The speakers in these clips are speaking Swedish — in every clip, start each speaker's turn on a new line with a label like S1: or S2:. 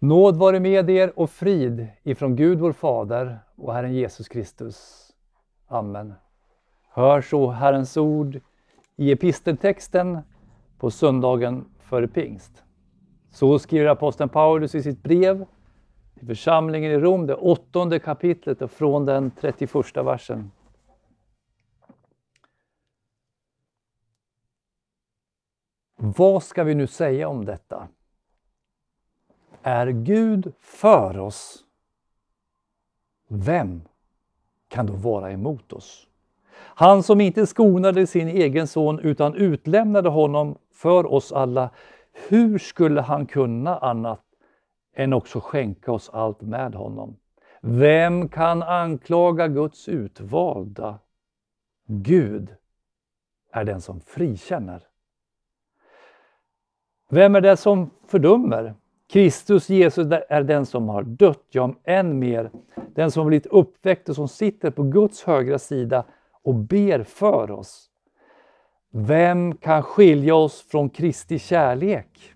S1: Nåd vare med er och frid ifrån Gud vår Fader och Herren Jesus Kristus. Amen. Hör så Herrens ord i episteltexten på söndagen före pingst. Så skriver aposteln Paulus i sitt brev till församlingen i Rom, det åttonde kapitlet och från den 31 versen. Vad ska vi nu säga om detta? Är Gud för oss, vem kan då vara emot oss? Han som inte skonade sin egen son utan utlämnade honom för oss alla, hur skulle han kunna annat än också skänka oss allt med honom? Vem kan anklaga Guds utvalda? Gud är den som frikänner. Vem är det som fördömer? Kristus Jesus är den som har dött, ja än mer, den som har blivit uppväckt och som sitter på Guds högra sida och ber för oss. Vem kan skilja oss från Kristi kärlek?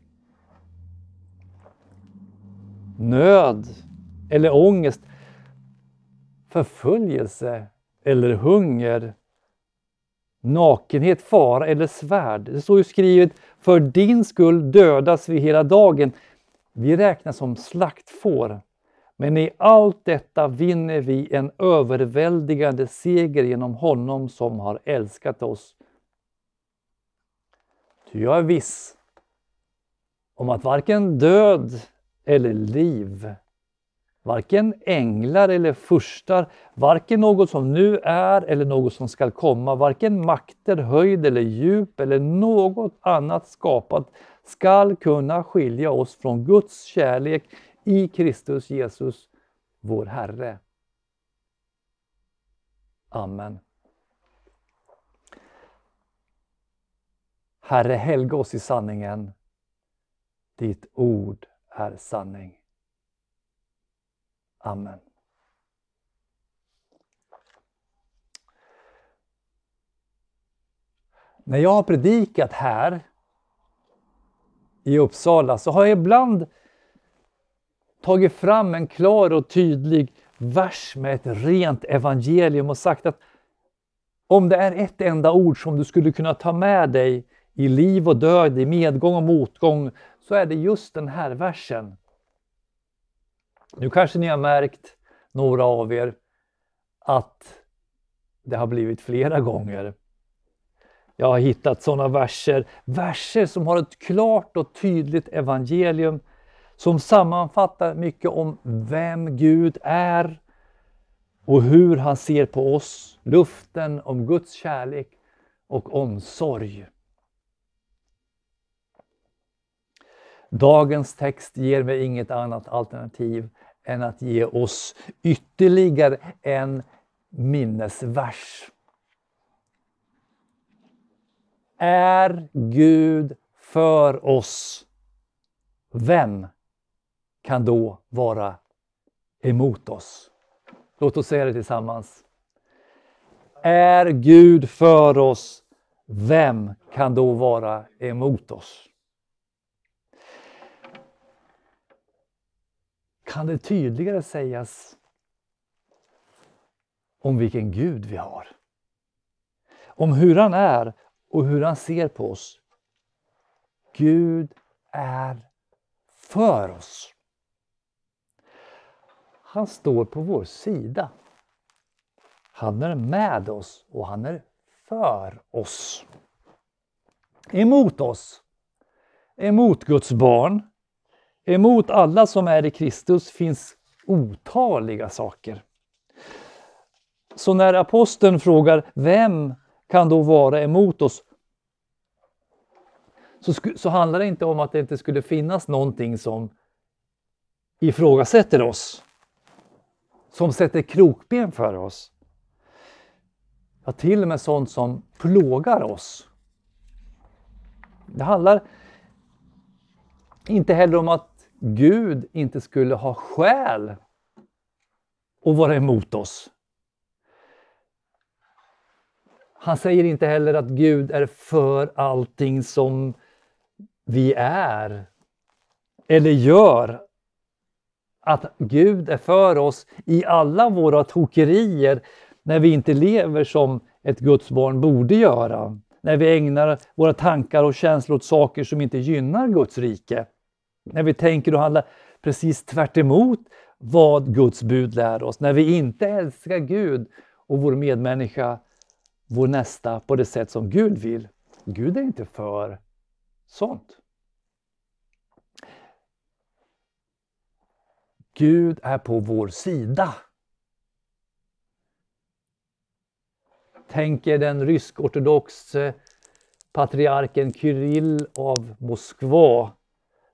S1: Nöd eller ångest, förföljelse eller hunger, nakenhet, fara eller svärd. Det står ju skrivet, för din skull dödas vi hela dagen. Vi räknas som slaktfår. Men i allt detta vinner vi en överväldigande seger genom honom som har älskat oss. Ty jag är viss om att varken död eller liv, varken änglar eller furstar, varken något som nu är eller något som skall komma, varken makter, höjd eller djup eller något annat skapat skall kunna skilja oss från Guds kärlek i Kristus Jesus, vår Herre. Amen. Herre, helga oss i sanningen. Ditt ord är sanning. Amen. När jag har predikat här i Uppsala så har jag ibland tagit fram en klar och tydlig vers med ett rent evangelium och sagt att om det är ett enda ord som du skulle kunna ta med dig i liv och död, i medgång och motgång, så är det just den här versen. Nu kanske ni har märkt, några av er, att det har blivit flera gånger. Jag har hittat sådana verser, verser som har ett klart och tydligt evangelium som sammanfattar mycket om vem Gud är och hur han ser på oss, luften om Guds kärlek och omsorg. Dagens text ger mig inget annat alternativ än att ge oss ytterligare en minnesvers. Är Gud för oss, vem kan då vara emot oss? Låt oss säga det tillsammans. Är Gud för oss, vem kan då vara emot oss? Kan det tydligare sägas om vilken Gud vi har? Om hur han är och hur han ser på oss. Gud är för oss. Han står på vår sida. Han är med oss och han är för oss. Emot oss, emot Guds barn, emot alla som är i Kristus finns otaliga saker. Så när aposteln frågar vem kan då vara emot oss så, så handlar det inte om att det inte skulle finnas någonting som ifrågasätter oss som sätter krokben för oss. Ja, till och med sånt som plågar oss. Det handlar inte heller om att Gud inte skulle ha skäl att vara emot oss. Han säger inte heller att Gud är för allting som vi är eller gör att Gud är för oss i alla våra tokerier när vi inte lever som ett Guds barn borde göra. När vi ägnar våra tankar och känslor åt saker som inte gynnar Guds rike. När vi tänker och handlar precis tvärt vad Guds bud lär oss. När vi inte älskar Gud och vår medmänniska, vår nästa, på det sätt som Gud vill. Gud är inte för sånt. Gud är på vår sida. Tänk er den rysk-ortodoxe patriarken Kyrill av Moskva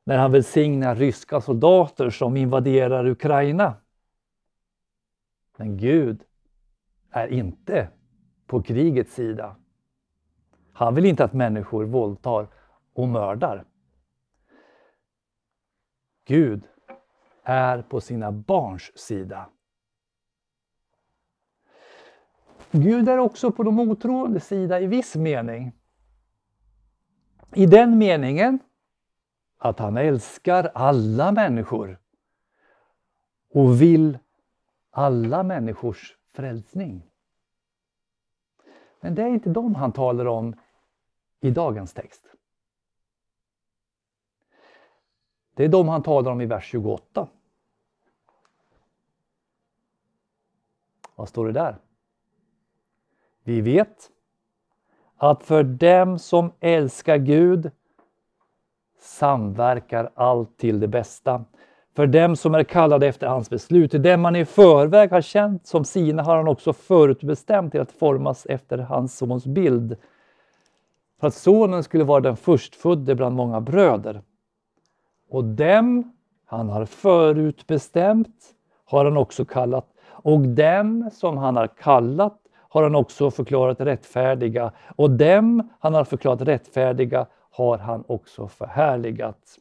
S1: när han välsignar ryska soldater som invaderar Ukraina. Men Gud är inte på krigets sida. Han vill inte att människor våldtar och mördar. Gud är på sina barns sida. Gud är också på de otroendes sida i viss mening. I den meningen att han älskar alla människor och vill alla människors frälsning. Men det är inte dem han talar om i dagens text. Det är dem han talar om i vers 28. Vad står det där? Vi vet att för dem som älskar Gud samverkar allt till det bästa. För dem som är kallade efter hans beslut, till dem man i förväg har känt som sina har han också förutbestämt till att formas efter hans sons bild. För att sonen skulle vara den förstfödde bland många bröder. Och dem han har förutbestämt har han också kallat. Och dem som han har kallat har han också förklarat rättfärdiga. Och dem han har förklarat rättfärdiga har han också förhärligat.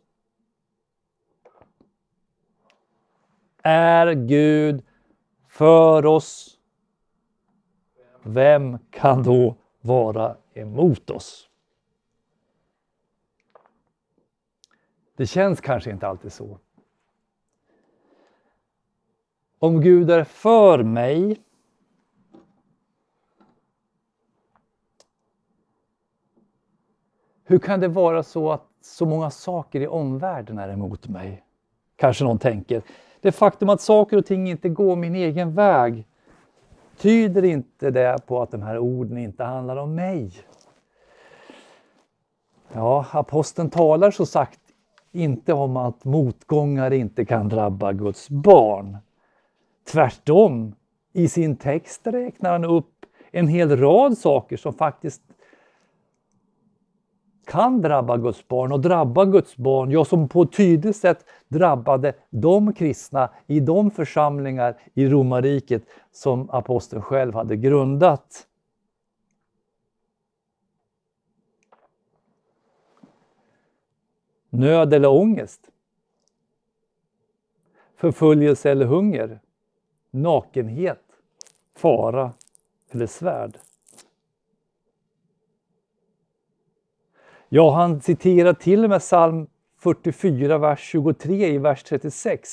S1: Är Gud för oss, vem kan då vara emot oss? Det känns kanske inte alltid så. Om Gud är för mig Hur kan det vara så att så många saker i omvärlden är emot mig? Kanske någon tänker. Det faktum att saker och ting inte går min egen väg, tyder inte det på att de här orden inte handlar om mig? Ja, aposteln talar så sagt inte om att motgångar inte kan drabba Guds barn. Tvärtom, i sin text räknar han upp en hel rad saker som faktiskt kan drabba Guds barn och drabba Guds barn, ja som på ett tydligt sätt drabbade de kristna i de församlingar i romarriket som aposteln själv hade grundat. Nöd eller ångest? Förföljelse eller hunger? Nakenhet? Fara eller svärd? Ja, han citerar till och med psalm 44, vers 23 i vers 36.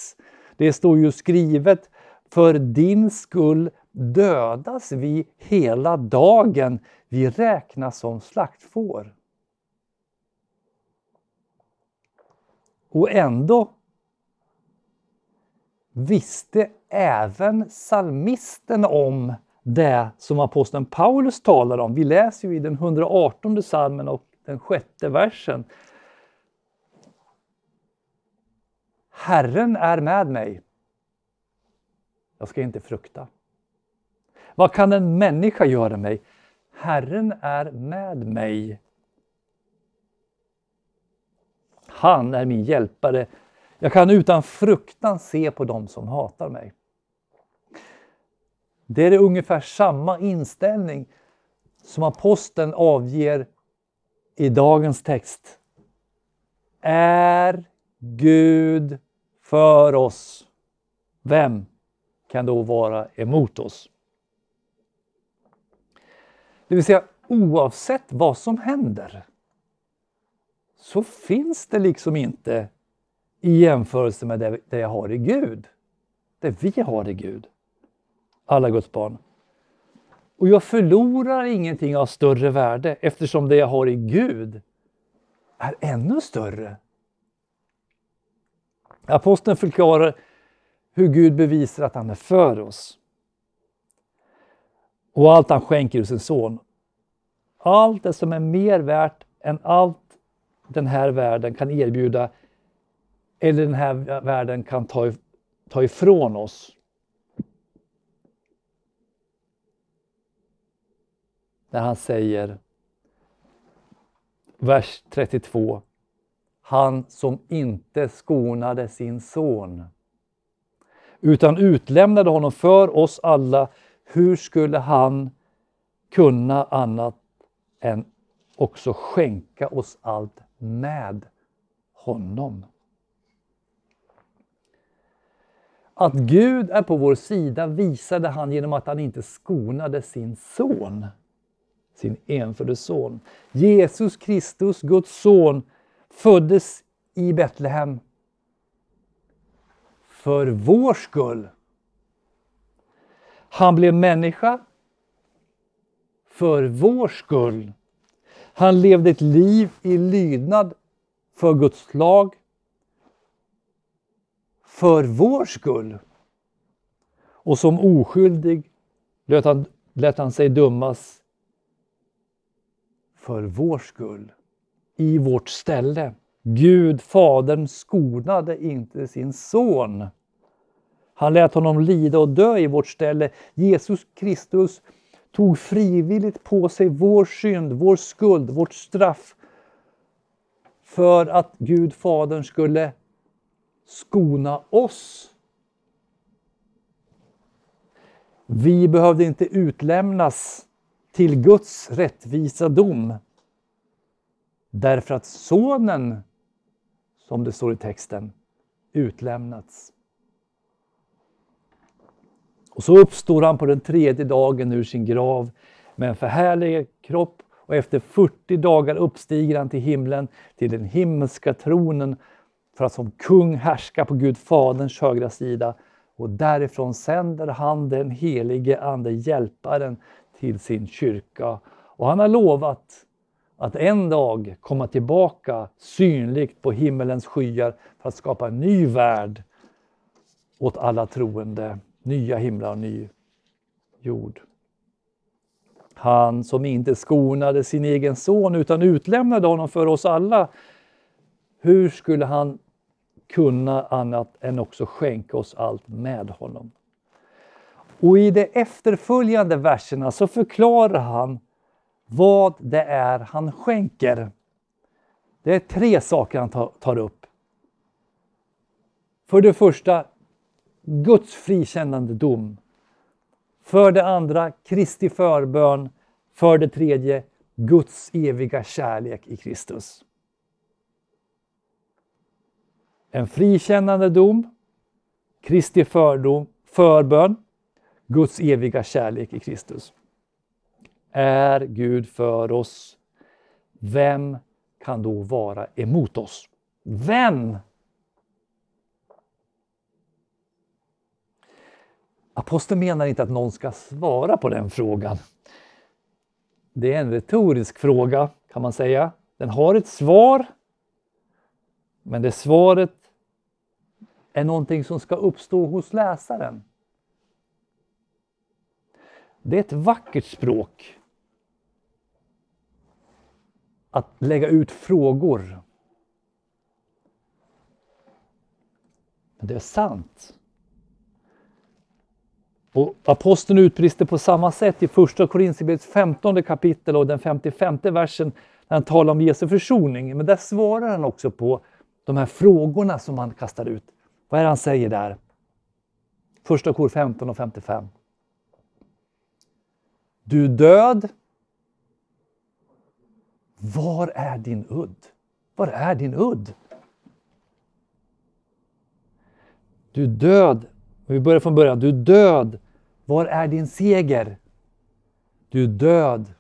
S1: Det står ju skrivet För din skull dödas vi hela dagen, vi räknas som slaktfår. Och ändå visste även salmisten om det som aposteln Paulus talar om. Vi läser ju i den 118 salmen och den sjätte versen. Herren är med mig. Jag ska inte frukta. Vad kan en människa göra mig? Herren är med mig. Han är min hjälpare. Jag kan utan fruktan se på dem som hatar mig. Det är ungefär samma inställning som aposteln avger i dagens text. Är Gud för oss? Vem kan då vara emot oss? Det vill säga oavsett vad som händer så finns det liksom inte i jämförelse med det, jag har i Gud. Det vi har i Gud. Alla Guds barn. Och jag förlorar ingenting av större värde eftersom det jag har i Gud är ännu större. Aposteln förklarar hur Gud bevisar att han är för oss. Och allt han skänker ur sin son. Allt det som är mer värt än allt den här världen kan erbjuda eller den här världen kan ta, ta ifrån oss. När han säger, vers 32, han som inte skonade sin son utan utlämnade honom för oss alla, hur skulle han kunna annat än också skänka oss allt med honom? Att Gud är på vår sida visade han genom att han inte skonade sin son, sin enfödde son. Jesus Kristus, Guds son, föddes i Betlehem för vår skull. Han blev människa för vår skull. Han levde ett liv i lydnad för Guds lag för vår skull. Och som oskyldig lät han, lät han sig dömas för vår skull, i vårt ställe. Gud, Fadern, skonade inte sin son. Han lät honom lida och dö i vårt ställe. Jesus Kristus tog frivilligt på sig vår synd, vår skuld, vårt straff för att Gud, Fadern, skulle skona oss. Vi behövde inte utlämnas till Guds rättvisa dom. Därför att Sonen, som det står i texten, utlämnats. Och så uppstår han på den tredje dagen ur sin grav. Med en förhärligad kropp och efter 40 dagar uppstiger han till himlen, till den himmelska tronen för att som kung härska på Gud Faderns högra sida. Och därifrån sänder han den helige Ande, Hjälparen, till sin kyrka. Och han har lovat att en dag komma tillbaka synligt på himmelens skyar för att skapa en ny värld åt alla troende, nya himlar och ny jord. Han som inte skonade sin egen son utan utlämnade honom för oss alla. Hur skulle han kunna annat än också skänka oss allt med honom. Och i de efterföljande verserna så förklarar han vad det är han skänker. Det är tre saker han tar upp. För det första Guds frikännande dom. För det andra Kristi förbön. För det tredje Guds eviga kärlek i Kristus. En frikännande dom, Kristi fördom, förbön, Guds eviga kärlek i Kristus. Är Gud för oss, vem kan då vara emot oss? Vem? Aposteln menar inte att någon ska svara på den frågan. Det är en retorisk fråga kan man säga. Den har ett svar, men det svaret är någonting som ska uppstå hos läsaren. Det är ett vackert språk. Att lägga ut frågor. Men det är sant. Och aposteln utbrister på samma sätt i första Korinthierbrevets 15 kapitel och den 55 versen när han talar om Jesu försoning. Men där svarar han också på de här frågorna som han kastar ut. Vad är det han säger där? Första kor 15 och 55. Du död. Var är din udd? Var är din udd? Du död. Vi börjar från början. Du död. Var är din seger? Du död.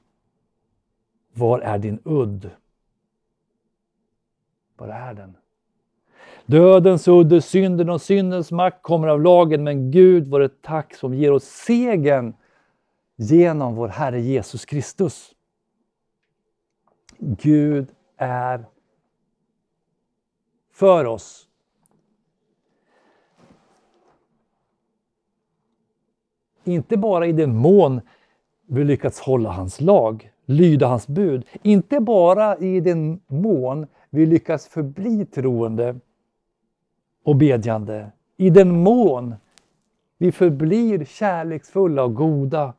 S1: Var är din udd? Var är den? Dödens udd är synden och syndens makt kommer av lagen, men Gud vare tack som ger oss segern genom vår Herre Jesus Kristus. Gud är för oss. Inte bara i den mån vi lyckats hålla hans lag, lyda hans bud. Inte bara i den mån vi lyckas förbli troende och bedjande. I den mån vi förblir kärleksfulla och goda.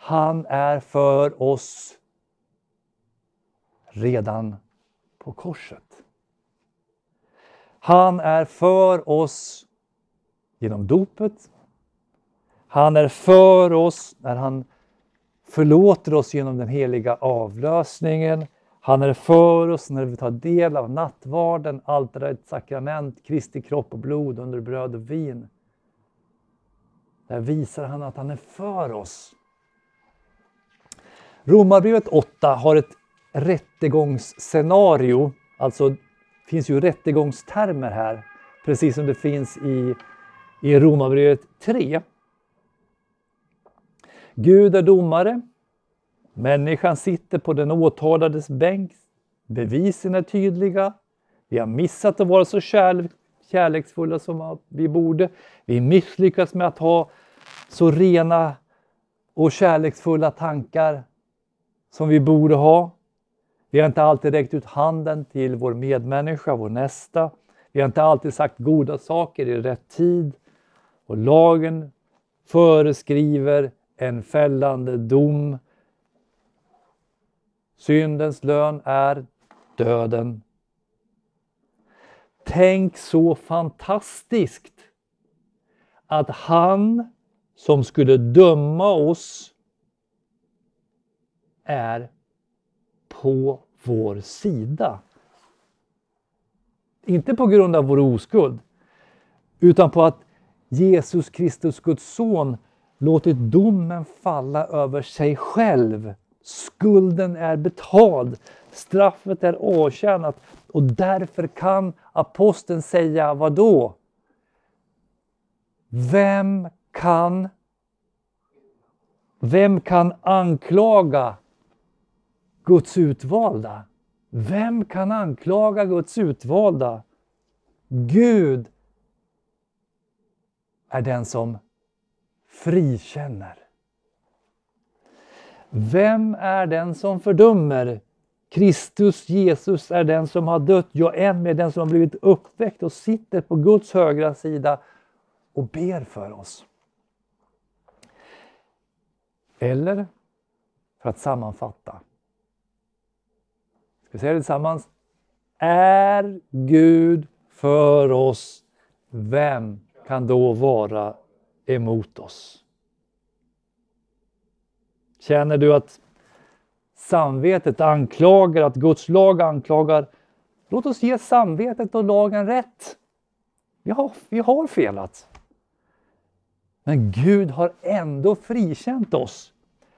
S1: Han är för oss redan på korset. Han är för oss genom dopet. Han är för oss när han förlåter oss genom den heliga avlösningen. Han är för oss när vi tar del av nattvarden, altarets sakrament, Kristi kropp och blod under bröd och vin. Där visar han att han är för oss. Romarbrevet 8 har ett rättegångsscenario, alltså finns ju rättegångstermer här, precis som det finns i, i Romarbrevet 3. Gud är domare. Människan sitter på den åtalades bänk. Bevisen är tydliga. Vi har missat att vara så kärlek, kärleksfulla som vi borde. Vi misslyckas med att ha så rena och kärleksfulla tankar som vi borde ha. Vi har inte alltid räckt ut handen till vår medmänniska, vår nästa. Vi har inte alltid sagt goda saker i rätt tid. Och lagen föreskriver en fällande dom. Syndens lön är döden. Tänk så fantastiskt att han som skulle döma oss är på vår sida. Inte på grund av vår oskuld, utan på att Jesus Kristus, Guds son, låtit domen falla över sig själv. Skulden är betald, straffet är avtjänat och därför kan aposteln säga vad då? Vem kan vem kan anklaga Guds utvalda? Vem kan anklaga Guds utvalda? Gud är den som frikänner. Vem är den som fördömer? Kristus Jesus är den som har dött, ja än med den som har blivit uppväckt och sitter på Guds högra sida och ber för oss. Eller, för att sammanfatta. Ska vi säga det tillsammans? Är Gud för oss, vem kan då vara emot oss? Känner du att samvetet anklagar, att Guds lag anklagar? Låt oss ge samvetet och lagen rätt. Vi har, vi har felat. Men Gud har ändå frikänt oss.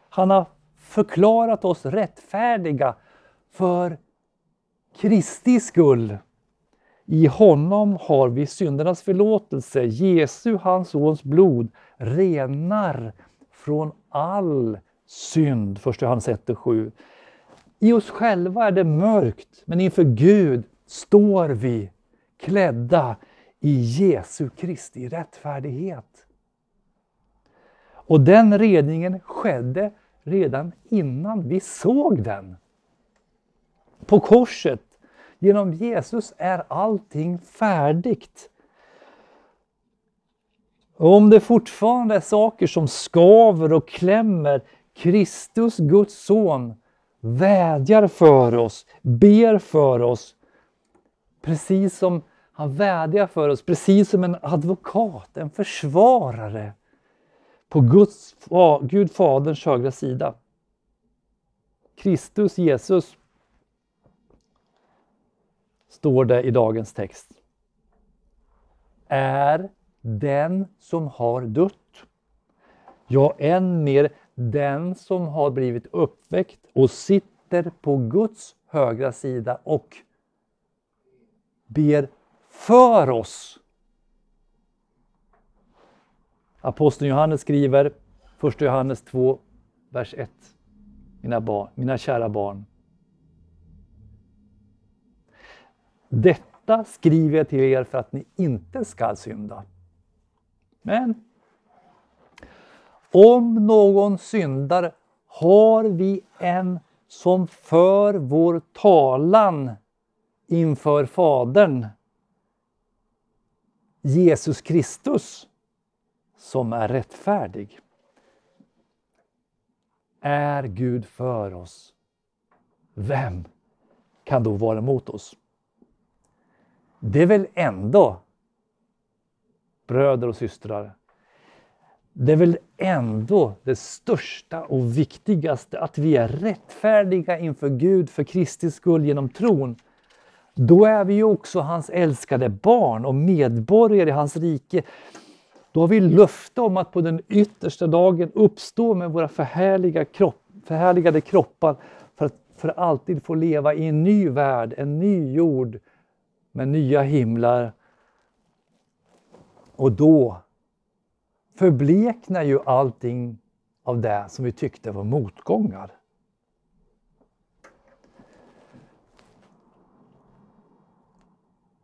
S1: Han har förklarat oss rättfärdiga för Kristi skull. I honom har vi syndernas förlåtelse. Jesu, hans sons blod, renar från all synd. 1 Johannes 1 och 7. I oss själva är det mörkt, men inför Gud står vi klädda i Jesu Kristi rättfärdighet. Och den redningen skedde redan innan vi såg den. På korset, genom Jesus är allting färdigt. Och om det fortfarande är saker som skaver och klämmer, Kristus, Guds son, vädjar för oss, ber för oss. Precis som han vädjar för oss, precis som en advokat, en försvarare på Guds, Gud Faderns högra sida. Kristus, Jesus, står det i dagens text, är den som har dött. Ja, än mer den som har blivit uppväckt och sitter på Guds högra sida och ber för oss. Aposteln Johannes skriver, 1 Johannes 2, vers 1. Mina, barn, mina kära barn. Detta skriver jag till er för att ni inte skall synda. Men om någon syndar har vi en som för vår talan inför Fadern. Jesus Kristus som är rättfärdig. Är Gud för oss? Vem kan då vara emot oss? Det är väl ändå, bröder och systrar, det är väl ändå det största och viktigaste att vi är rättfärdiga inför Gud för Kristi skull genom tron. Då är vi ju också hans älskade barn och medborgare i hans rike. Då har vi löfte om att på den yttersta dagen uppstå med våra förhärliga kropp, förhärligade kroppar för att för alltid få leva i en ny värld, en ny jord med nya himlar. Och då förbleknar ju allting av det som vi tyckte var motgångar.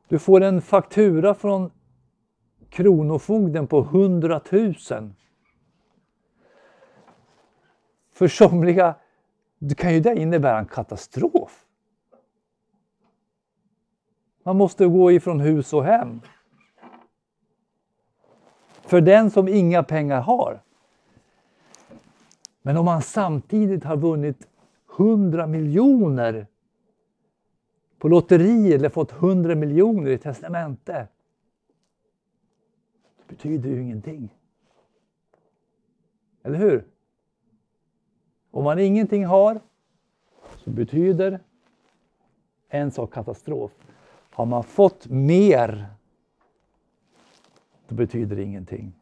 S1: Du får en faktura från Kronofogden på 100 000. För somliga kan ju det innebära en katastrof. Man måste gå ifrån hus och hem. För den som inga pengar har. Men om man samtidigt har vunnit 100 miljoner på lotteri eller fått 100 miljoner i testamente. Det betyder ju ingenting. Eller hur? Om man ingenting har så betyder en sak katastrof. Har man fått mer då betyder det ingenting.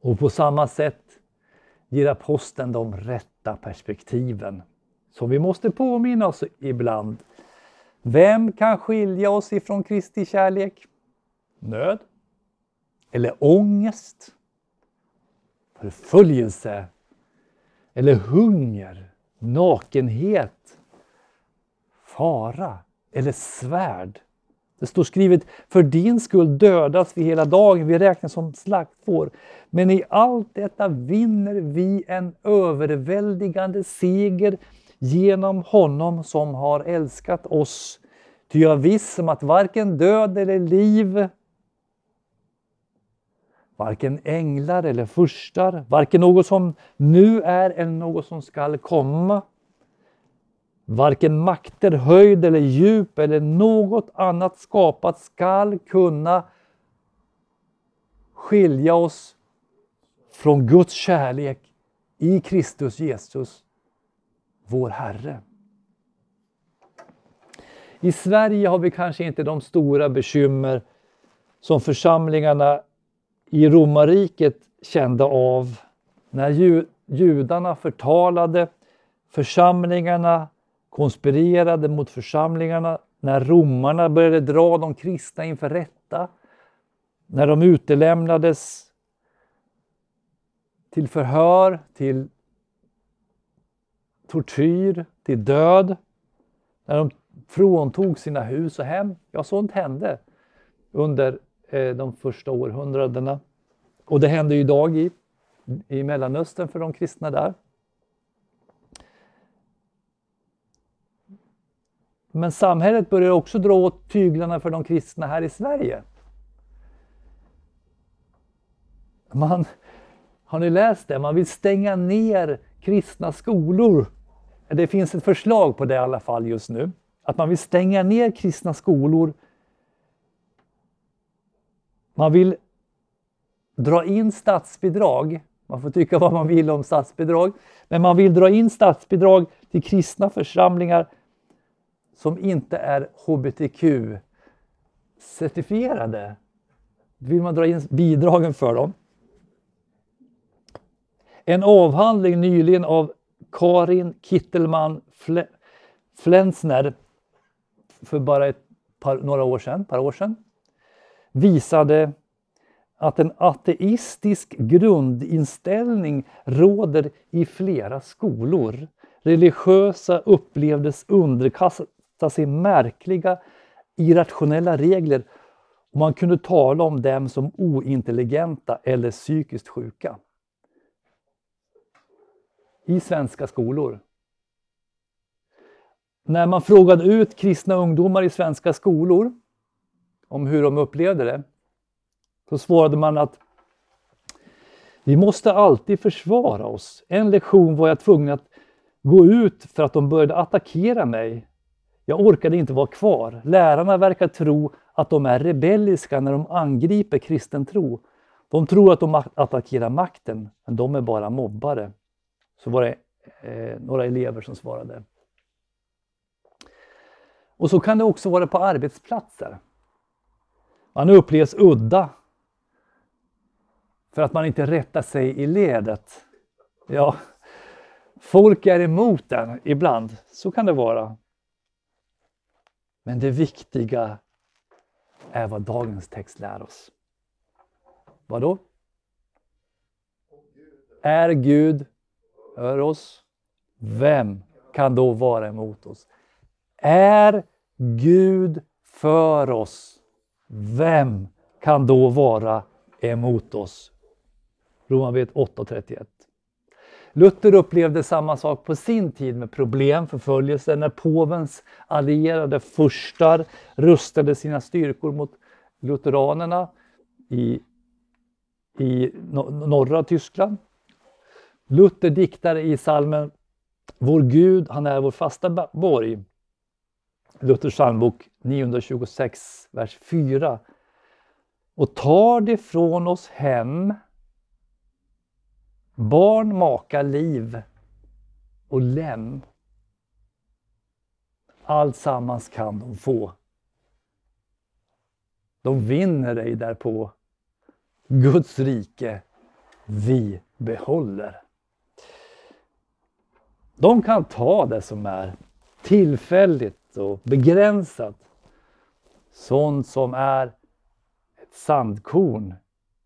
S1: Och på samma sätt ger aposteln de rätta perspektiven som vi måste påminna oss ibland. Vem kan skilja oss ifrån Kristi kärlek? Nöd? Eller ångest? Förföljelse? Eller hunger? Nakenhet? Fara? Eller svärd? Det står skrivet, för din skull dödas vi hela dagen, vi räknas som slaktfår. Men i allt detta vinner vi en överväldigande seger genom honom som har älskat oss. Ty jag är viss om att varken död eller liv, varken änglar eller furstar, varken något som nu är eller något som skall komma, Varken makter, höjd eller djup eller något annat skapat skall kunna skilja oss från Guds kärlek i Kristus Jesus, vår Herre. I Sverige har vi kanske inte de stora bekymmer som församlingarna i romarriket kände av när judarna förtalade församlingarna konspirerade mot församlingarna, när romarna började dra de kristna inför rätta, när de utelämnades till förhör, till tortyr, till död, när de fråntog sina hus och hem. Ja, sånt hände under eh, de första århundradena. Och det händer ju idag i, i Mellanöstern för de kristna där. Men samhället börjar också dra åt tyglarna för de kristna här i Sverige. Man, har ni läst det? Man vill stänga ner kristna skolor. Det finns ett förslag på det i alla fall just nu. Att man vill stänga ner kristna skolor. Man vill dra in statsbidrag. Man får tycka vad man vill om statsbidrag. Men man vill dra in statsbidrag till kristna församlingar som inte är hbtq-certifierade. vill man dra in bidragen för dem. En avhandling nyligen av Karin Kittelman Flensner för bara ett par, några år sedan, par år sedan visade att en ateistisk grundinställning råder i flera skolor. Religiösa upplevdes fästa sig märkliga irrationella regler och man kunde tala om dem som ointelligenta eller psykiskt sjuka. I svenska skolor. När man frågade ut kristna ungdomar i svenska skolor om hur de upplevde det, så svarade man att vi måste alltid försvara oss. En lektion var jag tvungen att gå ut för att de började attackera mig. Jag orkade inte vara kvar. Lärarna verkar tro att de är rebelliska när de angriper kristen tro. De tror att de attackerar makten, men de är bara mobbare. Så var det eh, några elever som svarade. Och så kan det också vara på arbetsplatser. Man upplevs udda för att man inte rättar sig i ledet. Ja, folk är emot den ibland, så kan det vara. Men det viktiga är vad dagens text lär oss. Vad då? Är Gud för oss? Vem kan då vara emot oss? Är Gud för oss? Vem kan då vara emot oss? Romarbrevet 8.31. Luther upplevde samma sak på sin tid med problem, förföljelse, när påvens allierade furstar rustade sina styrkor mot lutheranerna i, i norra Tyskland. Luther diktar i salmen Vår Gud, han är vår fasta borg. Luthers psalmbok 926, vers 4. Och tar det från oss hem barn, maka, liv och lem. Allt sammans kan de få. De vinner dig därpå. Guds rike vi behåller. De kan ta det som är tillfälligt och begränsat. Sånt som är ett sandkorn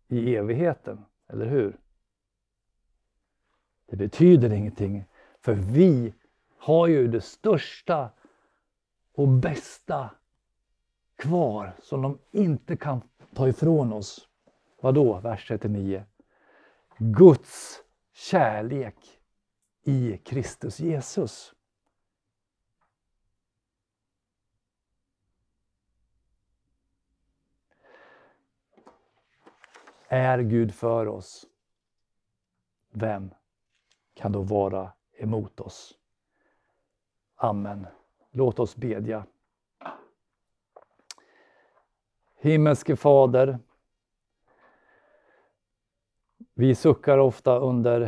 S1: i evigheten, eller hur? Det betyder ingenting, för vi har ju det största och bästa kvar som de inte kan ta ifrån oss. Vadå? Vers 39. Guds kärlek i Kristus Jesus. Är Gud för oss? Vem kan då vara emot oss? Amen. Låt oss bedja. Himmelske Fader, vi suckar ofta under